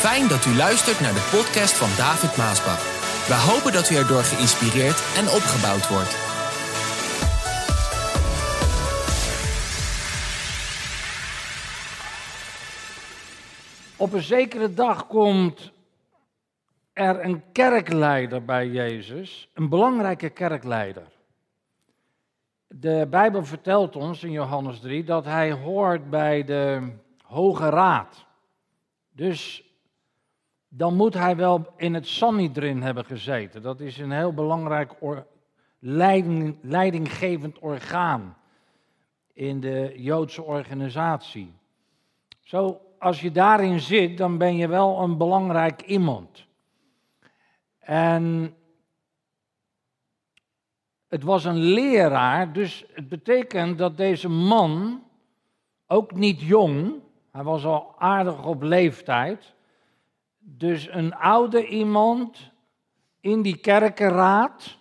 Fijn dat u luistert naar de podcast van David Maasbach. We hopen dat u erdoor geïnspireerd en opgebouwd wordt. Op een zekere dag komt er een kerkleider bij Jezus, een belangrijke kerkleider. De Bijbel vertelt ons in Johannes 3 dat hij hoort bij de Hoge Raad. Dus dan moet hij wel in het Sanhedrin hebben gezeten. Dat is een heel belangrijk leiding, leidinggevend orgaan in de Joodse organisatie. Zo, als je daarin zit, dan ben je wel een belangrijk iemand. En het was een leraar, dus het betekent dat deze man, ook niet jong, hij was al aardig op leeftijd, dus een oude iemand in die kerkenraad,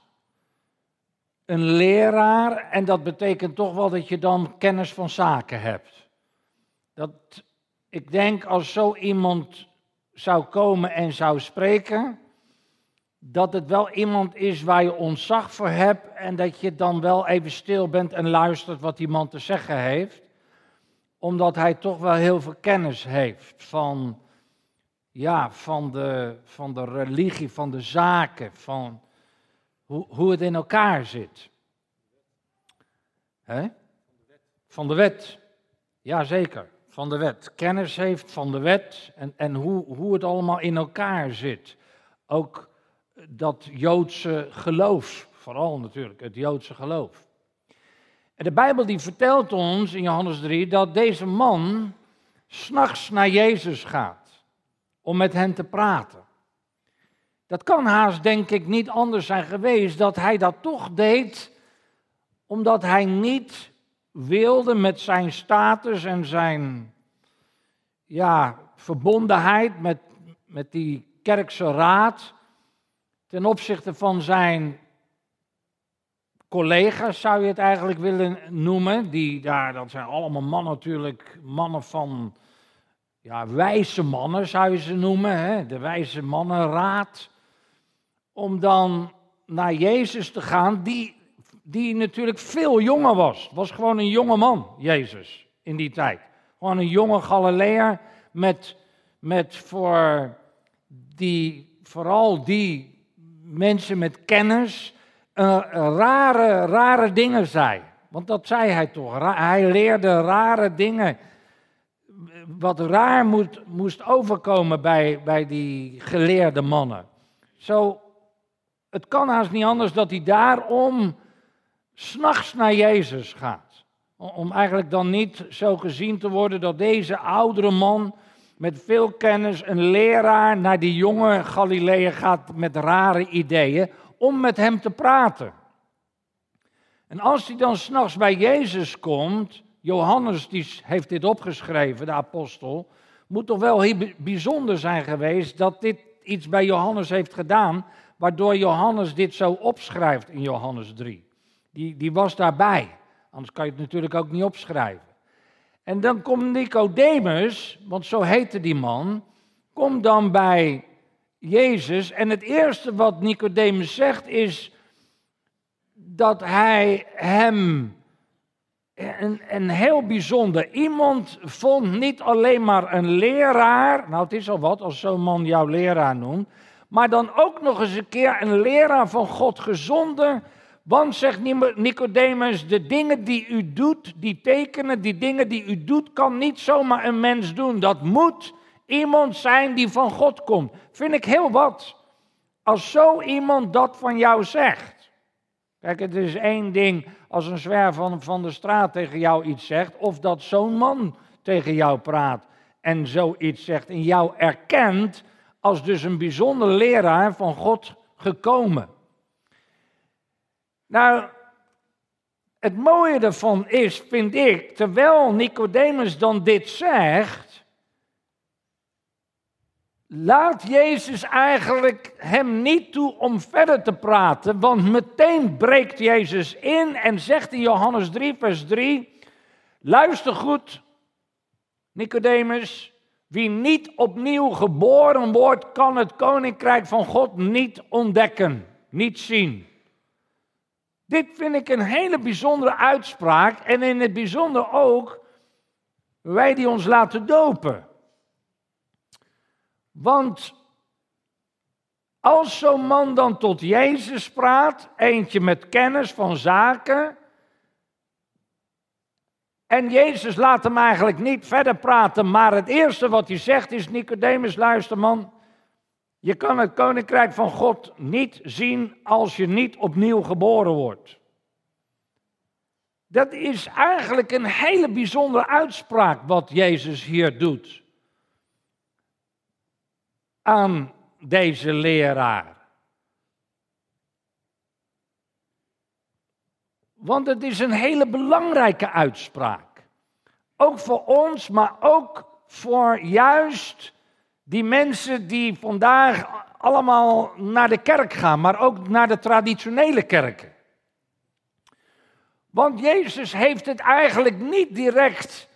een leraar, en dat betekent toch wel dat je dan kennis van zaken hebt. Dat, ik denk als zo iemand zou komen en zou spreken, dat het wel iemand is waar je ontzag voor hebt en dat je dan wel even stil bent en luistert wat die man te zeggen heeft, omdat hij toch wel heel veel kennis heeft van, ja, van, de, van de religie, van de zaken, van hoe, hoe het in elkaar zit. Van de wet. Jazeker, van de wet. Kennis heeft van de wet en, en hoe, hoe het allemaal in elkaar zit. Ook dat Joodse geloof, vooral natuurlijk het Joodse geloof. En de Bijbel die vertelt ons in Johannes 3 dat deze man s'nachts naar Jezus gaat om met hen te praten. Dat kan haast denk ik niet anders zijn geweest dat hij dat toch deed omdat hij niet wilde met zijn status en zijn ja, verbondenheid met, met die kerkse raad ten opzichte van zijn collega's, zou je het eigenlijk willen noemen. Die daar, dat zijn allemaal mannen natuurlijk, mannen van, ja, wijze mannen zou je ze noemen. Hè? De wijze mannenraad. Om dan naar Jezus te gaan, die, die natuurlijk veel jonger was. Het was gewoon een jonge man, Jezus, in die tijd. Gewoon een jonge Galileër met, met voor die, vooral die mensen met kennis uh, rare, rare dingen zei. Want dat zei hij toch. Hij leerde rare dingen. Wat raar moet, moest overkomen bij, bij die geleerde mannen. Zo, het kan haast niet anders dat hij daarom s'nachts naar Jezus gaat. Om eigenlijk dan niet zo gezien te worden dat deze oudere man met veel kennis, een leraar, naar die jonge Galileeën gaat met rare ideeën om met hem te praten. En als hij dan s'nachts bij Jezus komt, Johannes die heeft dit opgeschreven, de apostel, moet toch wel heel bijzonder zijn geweest dat dit iets bij Johannes heeft gedaan, waardoor Johannes dit zo opschrijft in Johannes 3. Die, die was daarbij, anders kan je het natuurlijk ook niet opschrijven. En dan komt Nicodemus, want zo heette die man, komt dan bij Jezus. En het eerste wat Nicodemus zegt is dat hij hem een, heel bijzonder iemand vond. Niet alleen maar een leraar, nou het is al wat als zo'n man jouw leraar noemt. Maar dan ook nog eens een keer een leraar van God gezonden want, zegt Nicodemus, de dingen die u doet, die tekenen, die dingen die u doet, kan niet zomaar een mens doen. Dat moet iemand zijn die van God komt. Vind ik heel wat. Als zo iemand dat van jou zegt. Kijk, het is één ding als een zwerver van, de straat tegen jou iets zegt, of dat zo'n man tegen jou praat en zoiets zegt en jou erkent als dus een bijzonder leraar van God gekomen. Nou, het mooie ervan is, vind ik, terwijl Nicodemus dan dit zegt, laat Jezus eigenlijk hem niet toe om verder te praten, want meteen breekt Jezus in en zegt in Johannes 3, vers 3, luister goed, Nicodemus, Wie niet opnieuw geboren wordt, kan het koninkrijk van God niet ontdekken, niet zien. Dit vind ik een hele bijzondere uitspraak en in het bijzonder ook wij die ons laten dopen. Want als zo'n man dan tot Jezus praat, eentje met kennis van zaken, en Jezus laat hem eigenlijk niet verder praten, maar het eerste wat hij zegt is: Nicodemus, luister man, je kan het koninkrijk van God niet zien als je niet opnieuw geboren wordt. Dat is eigenlijk een hele bijzondere uitspraak wat Jezus hier doet aan deze leraar. Want het is een hele belangrijke uitspraak. Ook voor ons, maar ook voor juist die mensen die vandaag allemaal naar de kerk gaan, maar ook naar de traditionele kerken. Want Jezus heeft het eigenlijk niet direct,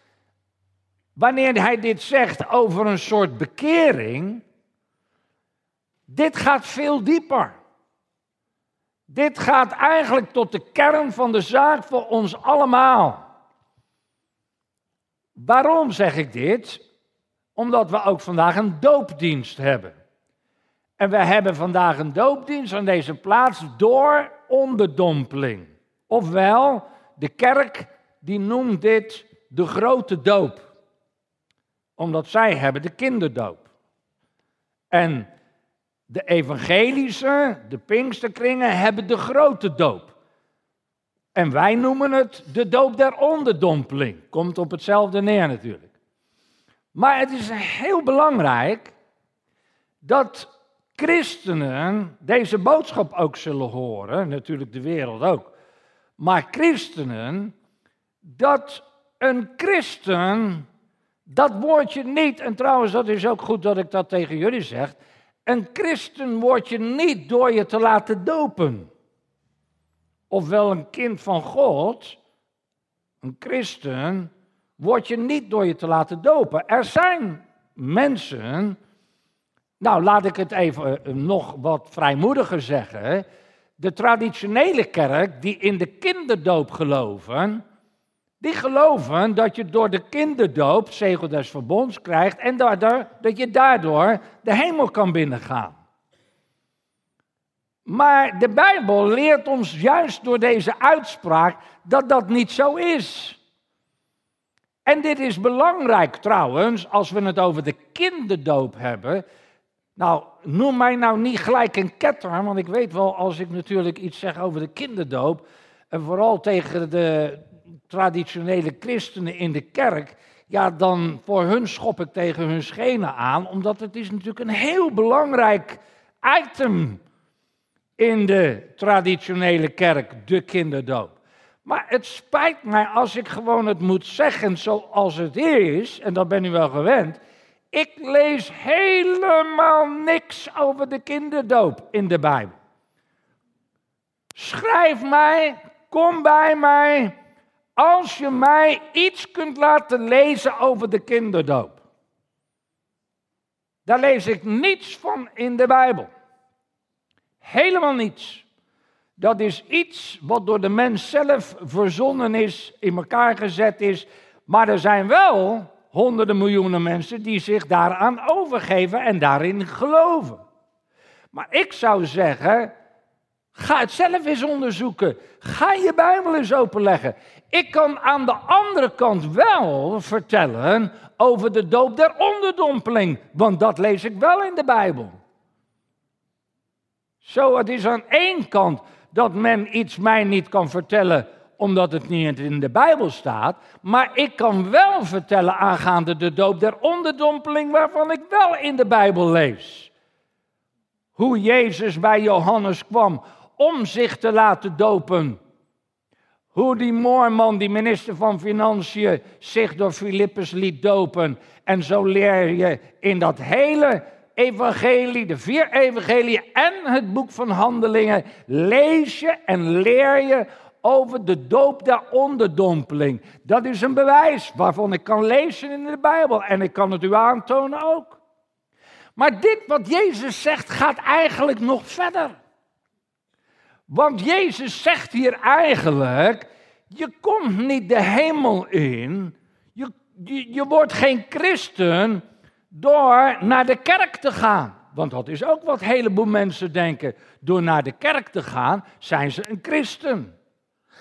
wanneer hij dit zegt, over een soort bekering. Dit gaat veel dieper. Dit gaat eigenlijk tot de kern van de zaak voor ons allemaal. Waarom zeg ik dit? Omdat we ook vandaag een doopdienst hebben. En we hebben vandaag een doopdienst aan deze plaats door onderdompeling. Ofwel, de kerk die noemt dit de grote doop. Omdat zij hebben de kinderdoop. En de evangelische, de pinksterkringen, hebben de grote doop. En wij noemen het de doop der onderdompeling. Komt op hetzelfde neer natuurlijk. Maar het is heel belangrijk dat christenen deze boodschap ook zullen horen, natuurlijk de wereld ook. Maar christenen, dat een christen, dat woordje niet, en trouwens dat is ook goed dat ik dat tegen jullie zeg, een christen word je niet door je te laten dopen. Ofwel een kind van God, een christen, word je niet door je te laten dopen. Er zijn mensen, nou laat ik het even eh, nog wat vrijmoediger zeggen. De traditionele kerk die in de kinderdoop geloven, die geloven dat je door de kinderdoop zegel des verbonds krijgt en daardoor, dat je daardoor de hemel kan binnengaan. Maar de Bijbel leert ons juist door deze uitspraak dat dat niet zo is. En dit is belangrijk trouwens, als we het over de kinderdoop hebben. Nou, noem mij nou niet gelijk een ketter, want ik weet wel als ik natuurlijk iets zeg over de kinderdoop, en vooral tegen de, traditionele christenen in de kerk, ja, dan voor hun schop ik tegen hun schenen aan, omdat het is natuurlijk een heel belangrijk item in de traditionele kerk, de kinderdoop. Maar het spijt mij als ik gewoon het moet zeggen zoals het is, en dat ben u wel gewend. Ik lees helemaal niks over de kinderdoop in de Bijbel. Schrijf mij, kom bij mij, als je mij iets kunt laten lezen over de kinderdoop. Daar lees ik niets van in de Bijbel. Helemaal niets. Dat is iets wat door de mens zelf verzonnen is, in elkaar gezet is. Maar er zijn wel honderden miljoenen mensen die zich daaraan overgeven en daarin geloven. Maar ik zou zeggen, ga het zelf eens onderzoeken. Ga je Bijbel eens openleggen. Ik kan aan de andere kant wel vertellen over de doop der onderdompeling, want dat lees ik wel in de Bijbel. Zo, het is aan één kant dat men iets mij niet kan vertellen omdat het niet in de Bijbel staat, maar ik kan wel vertellen aangaande de doop der onderdompeling waarvan ik wel in de Bijbel lees. Hoe Jezus bij Johannes kwam om zich te laten dopen hoe die Moorman, die minister van Financiën, zich door Filippus liet dopen. En zo leer je in dat hele evangelie, de vier evangelieën en het boek van handelingen, lees je en leer je over de doop der onderdompeling. Dat is een bewijs waarvan ik kan lezen in de Bijbel en ik kan het u aantonen ook. Maar dit wat Jezus zegt gaat eigenlijk nog verder. Want Jezus zegt hier eigenlijk, je komt niet de hemel in, je, je, wordt geen christen door naar de kerk te gaan. Want dat is ook wat een heleboel mensen denken. Door naar de kerk te gaan, zijn ze een christen.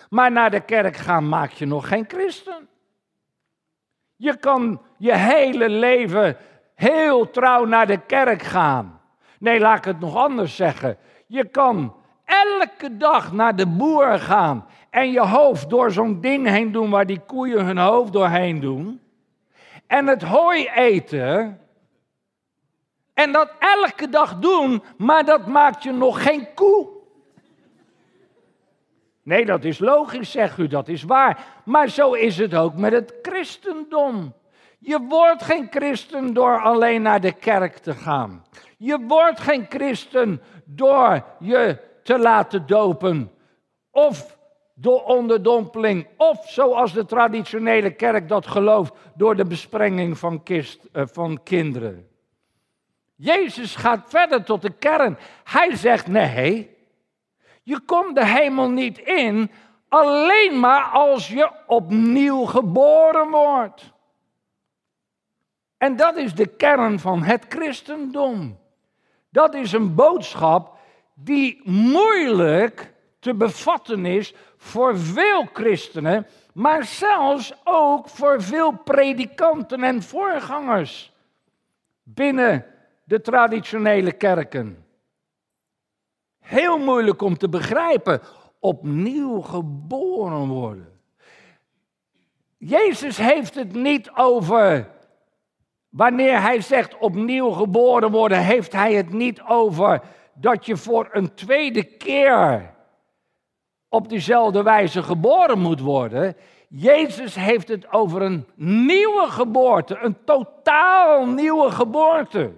Maar naar de kerk gaan maak je nog geen christen. Je kan je hele leven heel trouw naar de kerk gaan. Nee, laat ik het nog anders zeggen. Je kan elke dag naar de boer gaan en je hoofd door zo'n ding heen doen waar die koeien hun hoofd doorheen doen. En het hooi eten. En dat elke dag doen, maar dat maakt je nog geen koe. Nee, dat is logisch, zegt u, dat is waar. Maar zo is het ook met het christendom. Je wordt geen christen door alleen naar de kerk te gaan. Je wordt geen christen door je te laten dopen. Of door onderdompeling. Of zoals de traditionele kerk dat gelooft, door de besprenging van, kist, uh, van kinderen. Jezus gaat verder tot de kern. Hij zegt: nee, je komt de hemel niet in alleen maar als je opnieuw geboren wordt. En dat is de kern van het christendom. Dat is een boodschap die moeilijk te bevatten is voor veel christenen, maar zelfs ook voor veel predikanten en voorgangers binnen de traditionele kerken. Heel moeilijk om te begrijpen. Opnieuw geboren worden. Jezus heeft het niet over. Wanneer hij zegt opnieuw geboren worden, heeft hij het niet over dat je voor een tweede keer op dezelfde wijze geboren moet worden. Jezus heeft het over een nieuwe geboorte, een totaal nieuwe geboorte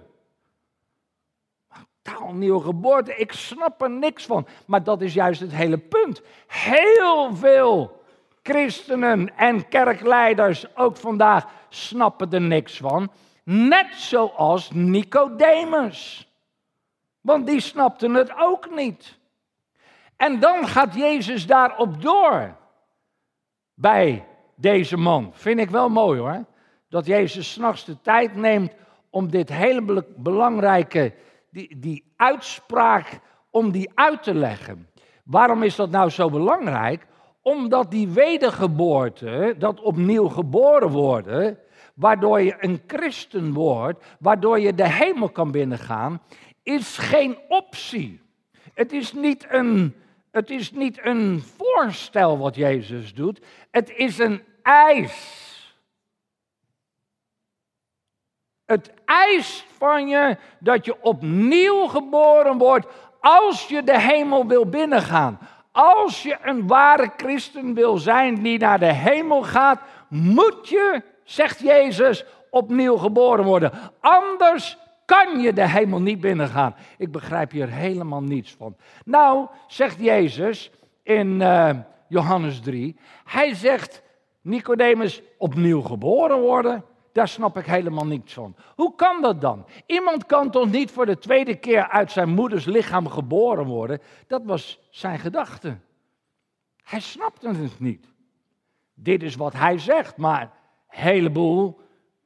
totaal nieuwe geboorte. Ik snap er niks van. Maar dat is juist het hele punt. Heel veel christenen en kerkleiders, ook vandaag, snappen er niks van. Net zoals Nicodemus. Want die snapten het ook niet. En dan gaat Jezus daarop door. Bij deze man. Vind ik wel mooi hoor. Dat Jezus s'nachts de tijd neemt om dit hele belangrijke die, die uitspraak om die uit te leggen. Waarom is dat nou zo belangrijk? Omdat die wedergeboorte, dat opnieuw geboren worden, waardoor je een christen wordt, waardoor je de hemel kan binnengaan, is geen optie. Het is niet een, het is niet een voorstel wat Jezus doet, het is een eis. Het eist van je dat je opnieuw geboren wordt als je de hemel wil binnengaan. Als je een ware christen wil zijn die naar de hemel gaat, moet je, zegt Jezus, opnieuw geboren worden. Anders kan je de hemel niet binnengaan. Ik begrijp hier helemaal niets van. Nou, zegt Jezus in uh, Johannes 3, hij zegt, Nicodemus, opnieuw geboren worden? Daar snap ik helemaal niets van. Hoe kan dat dan? Iemand kan toch niet voor de tweede keer uit zijn moeders lichaam geboren worden? Dat was zijn gedachte. Hij snapte het niet. Dit is wat hij zegt, maar een heleboel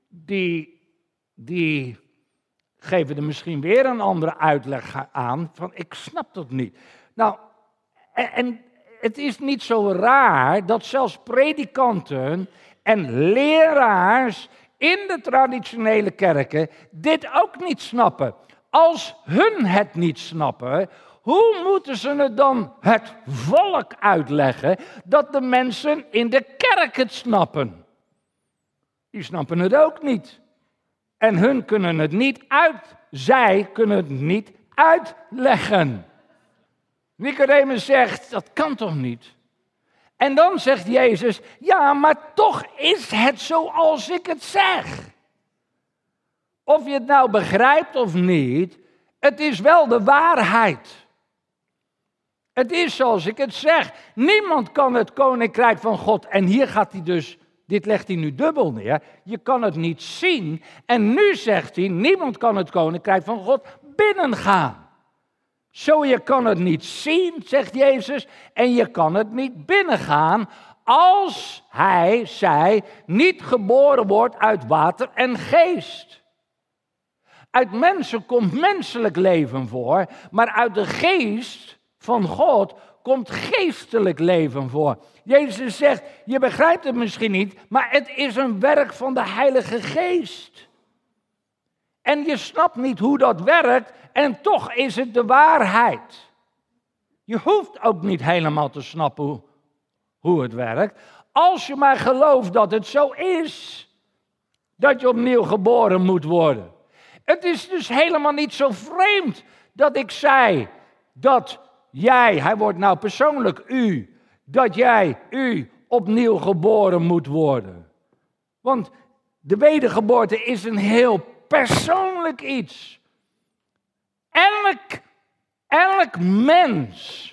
die, die geven er misschien weer een andere uitleg aan van ik snap dat niet. Nou, en, en het is niet zo raar dat zelfs predikanten en leraars in de traditionele kerken dit ook niet snappen. Als hun het niet snappen, hoe moeten ze het dan het volk uitleggen dat de mensen in de kerk het snappen? Die snappen het ook niet. En hun kunnen het niet uit, zij kunnen het niet uitleggen. Nicodemus zegt, dat kan toch niet? En dan zegt Jezus, ja, maar toch is het zoals ik het zeg. Of je het nou begrijpt of niet, het is wel de waarheid. Het is zoals ik het zeg. Niemand kan het koninkrijk van God. En hier gaat hij dus, dit legt hij nu dubbel neer. Je kan het niet zien. En nu zegt hij, niemand kan het koninkrijk van God binnengaan. Zo, je kan het niet zien, zegt Jezus, en je kan het niet binnengaan als hij, zij, niet geboren wordt uit water en geest. Uit mensen komt menselijk leven voor, maar uit de geest van God komt geestelijk leven voor. Jezus zegt, je begrijpt het misschien niet, maar het is een werk van de Heilige Geest. En je snapt niet hoe dat werkt en toch is het de waarheid. Je hoeft ook niet helemaal te snappen hoe, hoe het werkt. Als je maar gelooft dat het zo is, dat je opnieuw geboren moet worden. Het is dus helemaal niet zo vreemd dat ik zei dat jij, hij wordt nou persoonlijk u, dat jij, u, opnieuw geboren moet worden. Want de wedergeboorte is een heel persoonlijk iets. Elk, elk mens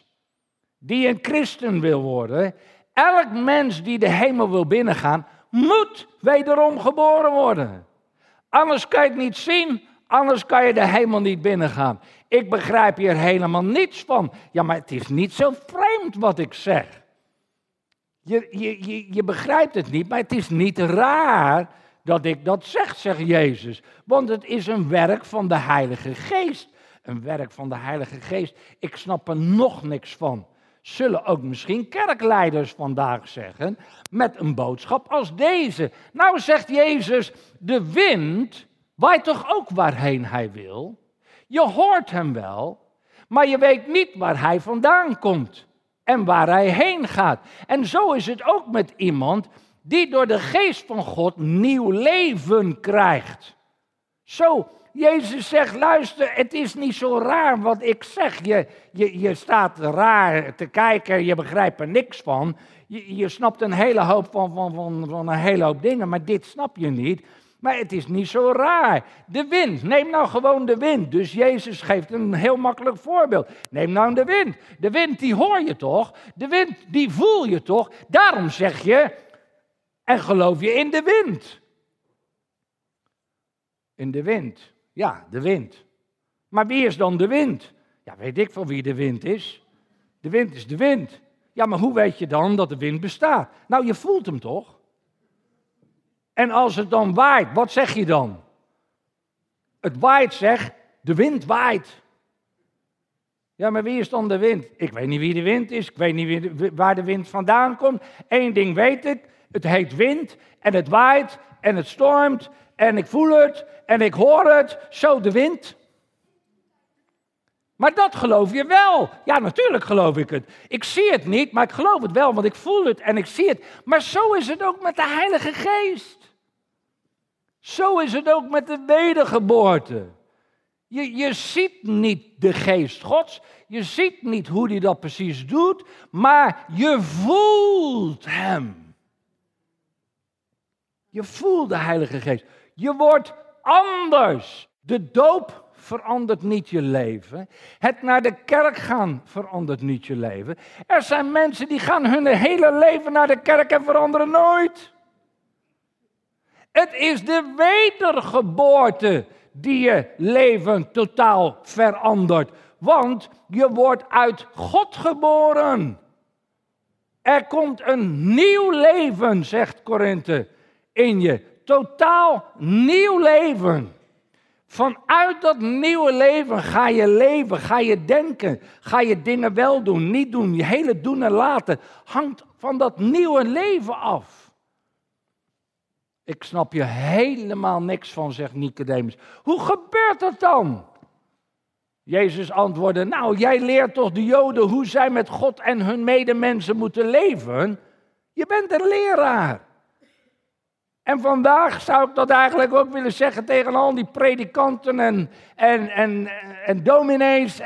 die een christen wil worden, elk mens die de hemel wil binnengaan, moet wederom geboren worden. Anders kan je het niet zien, anders kan je de hemel niet binnengaan. Ik begrijp hier helemaal niets van. Ja, maar het is niet zo vreemd wat ik zeg. Je, je, je, begrijpt het niet, maar het is niet raar dat ik dat zeg, zegt Jezus. Want het is een werk van de Heilige Geest. Een werk van de Heilige Geest. Ik snap er nog niks van. Zullen ook misschien kerkleiders vandaag zeggen. Met een boodschap als deze. Nou zegt Jezus, de wind waait toch ook waarheen hij wil. Je hoort hem wel, maar je weet niet waar hij vandaan komt en waar hij heen gaat. En zo is het ook met iemand die door de geest van God nieuw leven krijgt. Zo, Jezus zegt, luister, het is niet zo raar wat ik zeg. Je, je, je staat raar te kijken, je begrijpt er niks van. Je, je snapt een hele hoop van, van, van, van een hele hoop dingen, maar dit snap je niet. Maar het is niet zo raar. De wind, neem nou gewoon de wind. Dus Jezus geeft een heel makkelijk voorbeeld. Neem nou de wind. De wind die hoor je toch? De wind die voel je toch? Daarom zeg je, en geloof je in de wind. In de wind. Ja, de wind. Maar wie is dan de wind? Ja, weet ik van wie de wind is. De wind is de wind. Ja, maar hoe weet je dan dat de wind bestaat? Nou, je voelt hem toch? En als het dan waait, wat zeg je dan? Het waait, zeg, de wind waait. Ja, maar wie is dan de wind? Ik weet niet wie de wind is, ik weet niet waar de wind vandaan komt. Eén ding weet ik, het heet wind en het waait en het stormt en ik voel het en ik hoor het, zo de wind. Maar dat geloof je wel. Ja, natuurlijk geloof ik het. Ik zie het niet, maar ik geloof het wel, want ik voel het en ik zie het. Maar zo is het ook met de Heilige Geest. Zo is het ook met de wedergeboorte. Je, je ziet niet de geest Gods, je ziet niet hoe hij dat precies doet, maar je voelt hem. Je voelt de Heilige Geest. Je wordt anders. De doop verandert niet je leven. Het naar de kerk gaan verandert niet je leven. Er zijn mensen die gaan hun hele leven naar de kerk en veranderen nooit. Het is de wedergeboorte die je leven totaal verandert. Want je wordt uit God geboren. Er komt een nieuw leven, zegt Korinthe, in je. Totaal nieuw leven. Vanuit dat nieuwe leven ga je leven, ga je denken, ga je dingen wel doen, niet doen. Je hele doen en laten hangt van dat nieuwe leven af. Ik snap je helemaal niks van, zegt Nicodemus. Hoe gebeurt dat dan? Jezus antwoordde, nou, jij leert toch de Joden hoe zij met God en hun medemensen moeten leven? Je bent een leraar. En vandaag zou ik dat eigenlijk ook willen zeggen tegen al die predikanten en, en, en, en dominees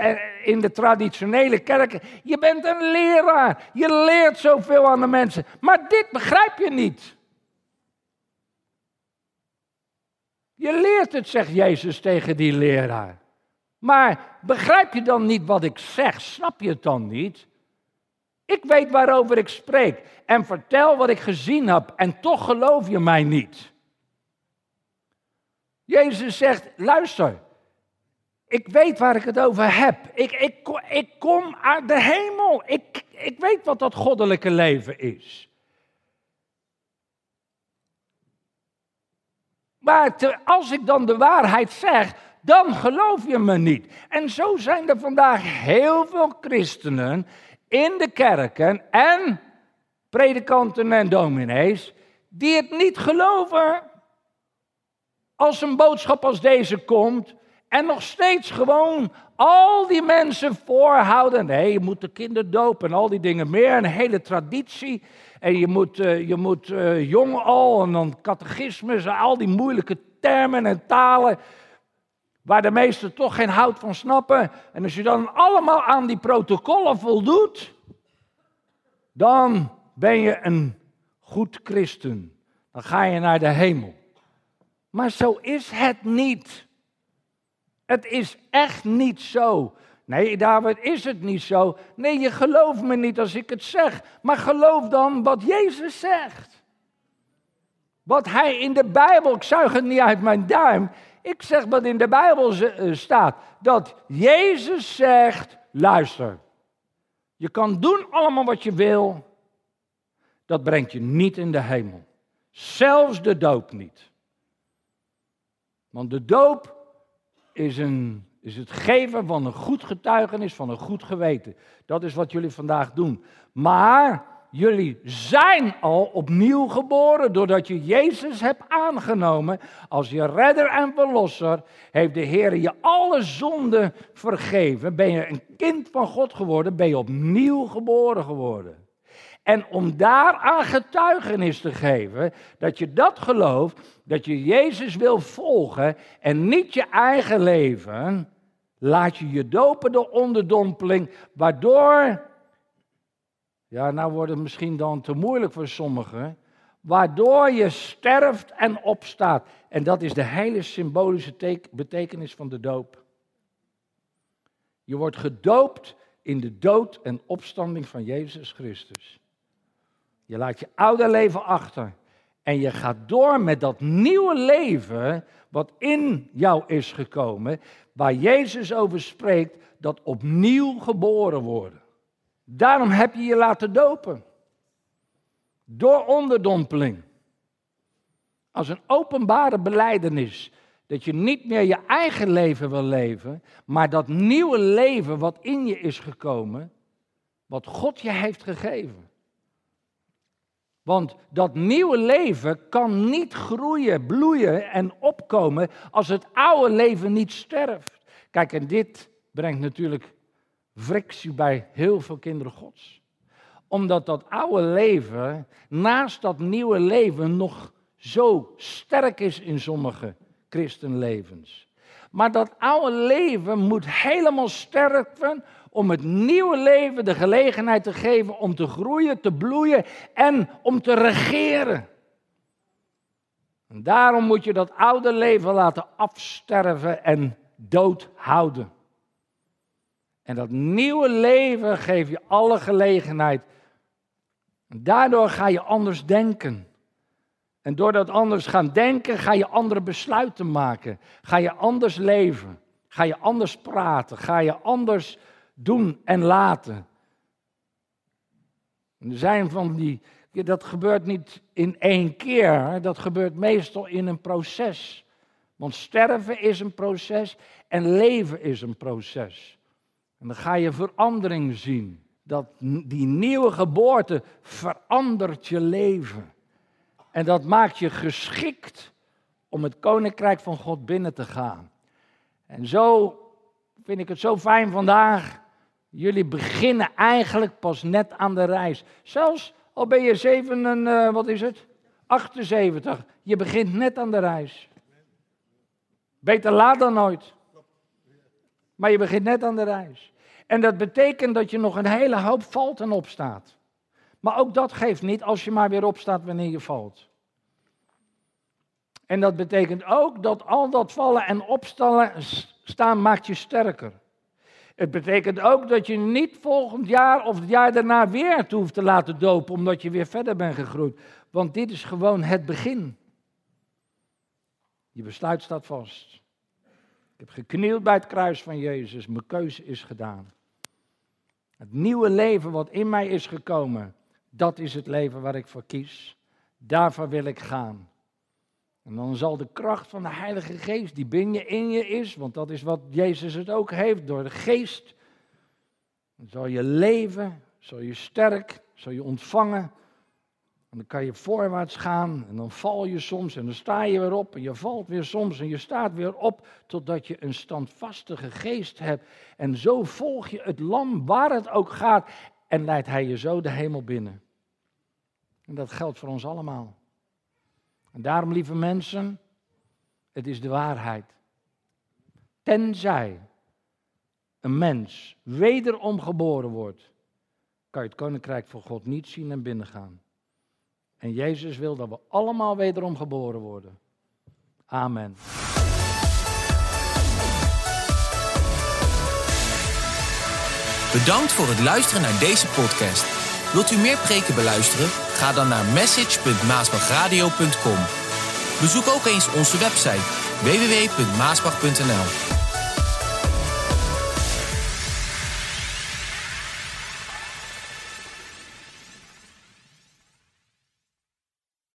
in de traditionele kerken. Je bent een leraar. Je leert zoveel aan de mensen. Maar dit begrijp je niet. Je leert het, zegt Jezus tegen die leraar. Maar begrijp je dan niet wat ik zeg? Snap je het dan niet? Ik weet waarover ik spreek en vertel wat ik gezien heb en toch geloof je mij niet. Jezus zegt, luister, ik weet waar ik het over heb. Ik, ik, ik kom uit de hemel. Ik, ik weet wat dat goddelijke leven is. Maar als ik dan de waarheid zeg, dan geloof je me niet. En zo zijn er vandaag heel veel christenen in de kerken en predikanten en dominees die het niet geloven als een boodschap als deze komt en nog steeds gewoon al die mensen voorhouden. Nee, je moet de kinderen dopen en al die dingen meer. Een hele traditie. En je moet, uh, je moet uh, jong al en dan catechismus al die moeilijke termen en talen. Waar de meesten toch geen hout van snappen. En als je dan allemaal aan die protocollen voldoet. Dan ben je een goed christen. Dan ga je naar de hemel. Maar zo is het niet. Het is echt niet zo. Nee, David, is het niet zo? Nee, je gelooft me niet als ik het zeg. Maar geloof dan wat Jezus zegt. Wat hij in de Bijbel, ik zuig het niet uit mijn duim. Ik zeg wat in de Bijbel eh, staat. Dat Jezus zegt, luister. Je kan doen allemaal wat je wil. Dat brengt je niet in de hemel. Zelfs de doop niet. Want de doop is, een, is het geven van een goed getuigenis, van een goed geweten. Dat is wat jullie vandaag doen. Maar jullie zijn al opnieuw geboren doordat je Jezus hebt aangenomen als je redder en verlosser. Heeft de Heer je alle zonden vergeven. Ben je een kind van God geworden, ben je opnieuw geboren geworden. En om daaraan getuigenis te geven dat je dat gelooft, dat je Jezus wil volgen en niet je eigen leven, laat je je dopen door onderdompeling, waardoor, ja, nou wordt het misschien dan te moeilijk voor sommigen, waardoor je sterft en opstaat. En dat is de hele symbolische betekenis van de doop. Je wordt gedoopt in de dood en opstanding van Jezus Christus. Je laat je oude leven achter. En je gaat door met dat nieuwe leven wat in jou is gekomen, waar Jezus over spreekt, dat opnieuw geboren worden. Daarom heb je je laten dopen. Door onderdompeling. Als een openbare beleidenis. Dat je niet meer je eigen leven wil leven, maar dat nieuwe leven wat in je is gekomen, wat God je heeft gegeven. Want dat nieuwe leven kan niet groeien, bloeien en opkomen als het oude leven niet sterft. Kijk, en dit brengt natuurlijk frictie bij heel veel kinderen Gods. Omdat dat oude leven naast dat nieuwe leven nog zo sterk is in sommige christenlevens. Maar dat oude leven moet helemaal sterven om het nieuwe leven de gelegenheid te geven om te groeien, te bloeien en om te regeren. En daarom moet je dat oude leven laten afsterven en doodhouden. En dat nieuwe leven geeft je alle gelegenheid. En daardoor ga je anders denken. En door dat anders gaan denken, ga je andere besluiten maken. Ga je anders leven. Ga je anders praten. Ga je anders doen en laten. er zijn van die, dat gebeurt niet in één keer, dat gebeurt meestal in een proces. Want sterven is een proces en leven is een proces. En dan ga je verandering zien. Dat die nieuwe geboorte verandert je leven. En dat maakt je geschikt om het koninkrijk van God binnen te gaan. En zo vind ik het zo fijn vandaag Jullie beginnen eigenlijk pas net aan de reis. Zelfs al ben je 7 en, uh, wat is het? 78. Je begint net aan de reis. Beter laat dan nooit. Maar je begint net aan de reis. En dat betekent dat je nog een hele hoop valt en opstaat. Maar ook dat geeft niet als je maar weer opstaat wanneer je valt. En dat betekent ook dat al dat vallen en opstaan maakt je sterker. Het betekent ook dat je niet volgend jaar of het jaar daarna weer toe hoeft te laten dopen, omdat je weer verder bent gegroeid. Want dit is gewoon het begin. Je besluit staat vast. Ik heb geknield bij het kruis van Jezus. Mijn keuze is gedaan. Het nieuwe leven wat in mij is gekomen, dat is het leven waar ik voor kies. Daarvoor wil ik gaan. En dan zal de kracht van de Heilige Geest, die binnen in je is, want dat is wat Jezus het ook heeft, door de Geest, dan zal je leven, zal je sterk, zal je ontvangen. En dan kan je voorwaarts gaan en dan val je soms en dan sta je weer op en je valt weer soms en je staat weer op totdat je een standvastige geest hebt. En zo volg je het lam waar het ook gaat en leidt hij je zo de hemel binnen. En dat geldt voor ons allemaal. En daarom, lieve mensen, het is de waarheid. Tenzij een mens wederom geboren wordt, kan je het koninkrijk van God niet zien en binnengaan. En Jezus wil dat we allemaal wederom geboren worden. Amen. Bedankt voor het luisteren naar deze podcast. Wilt u meer preken beluisteren? Ga dan naar message.maasbachradio.com. Bezoek ook eens onze website www.maasbach.nl.